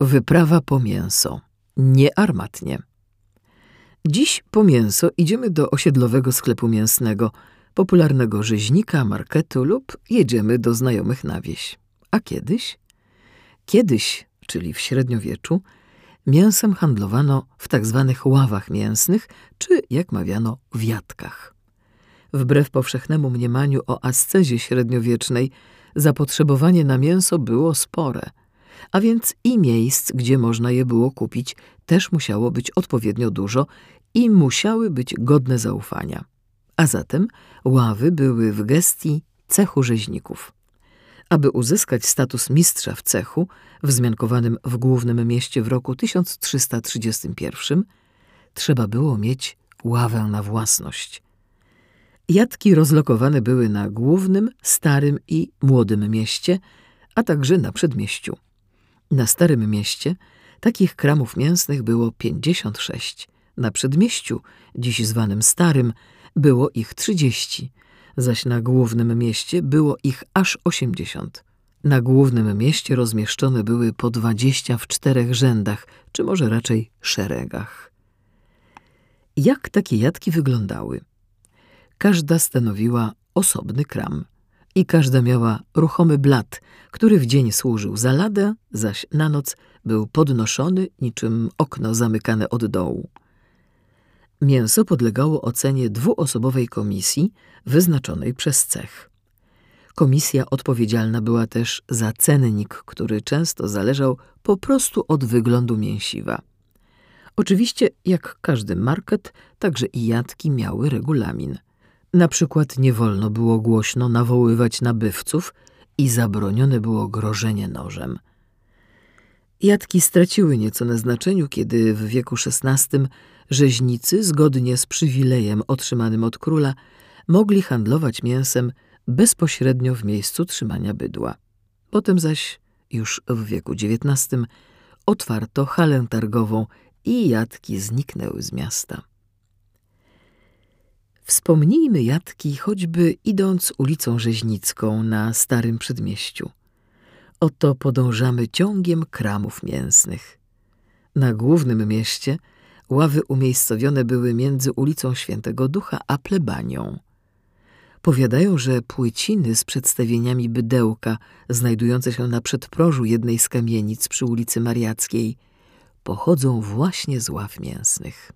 Wyprawa po mięso. Nie armatnie. Dziś po mięso idziemy do osiedlowego sklepu mięsnego, popularnego rzeźnika, marketu lub jedziemy do znajomych na wieś. A kiedyś? Kiedyś, czyli w średniowieczu, mięsem handlowano w tak zwanych ławach mięsnych, czy jak mawiano, wiatkach. Wbrew powszechnemu mniemaniu o ascezie średniowiecznej, zapotrzebowanie na mięso było spore, a więc i miejsc, gdzie można je było kupić, też musiało być odpowiednio dużo i musiały być godne zaufania. A zatem ławy były w gestii cechu rzeźników. Aby uzyskać status mistrza w cechu, wzmiankowanym w głównym mieście w roku 1331, trzeba było mieć ławę na własność. Jatki rozlokowane były na głównym, starym i młodym mieście, a także na przedmieściu. Na starym mieście takich kramów mięsnych było 56, na przedmieściu, dziś zwanym starym, było ich 30, zaś na głównym mieście było ich aż 80. Na głównym mieście rozmieszczone były po 20 w czterech rzędach, czy może raczej szeregach. Jak takie jatki wyglądały? Każda stanowiła osobny kram i każda miała ruchomy blat, który w dzień służył za ladę, zaś na noc był podnoszony niczym okno zamykane od dołu. Mięso podlegało ocenie dwuosobowej komisji wyznaczonej przez cech. Komisja odpowiedzialna była też za cennik, który często zależał po prostu od wyglądu mięsiwa. Oczywiście, jak każdy market, także i jatki miały regulamin. Na przykład nie wolno było głośno nawoływać nabywców i zabronione było grożenie nożem. Jatki straciły nieco na znaczeniu, kiedy w wieku XVI rzeźnicy, zgodnie z przywilejem otrzymanym od króla, mogli handlować mięsem bezpośrednio w miejscu trzymania bydła. Potem zaś, już w wieku XIX, otwarto halę targową i jatki zniknęły z miasta. Wspomnijmy jatki choćby idąc ulicą Rzeźnicką na Starym Przedmieściu. Oto podążamy ciągiem kramów mięsnych. Na głównym mieście ławy umiejscowione były między ulicą Świętego Ducha a plebanią. Powiadają, że płyciny z przedstawieniami bydełka, znajdujące się na przedprożu jednej z kamienic przy ulicy Mariackiej, pochodzą właśnie z ław mięsnych.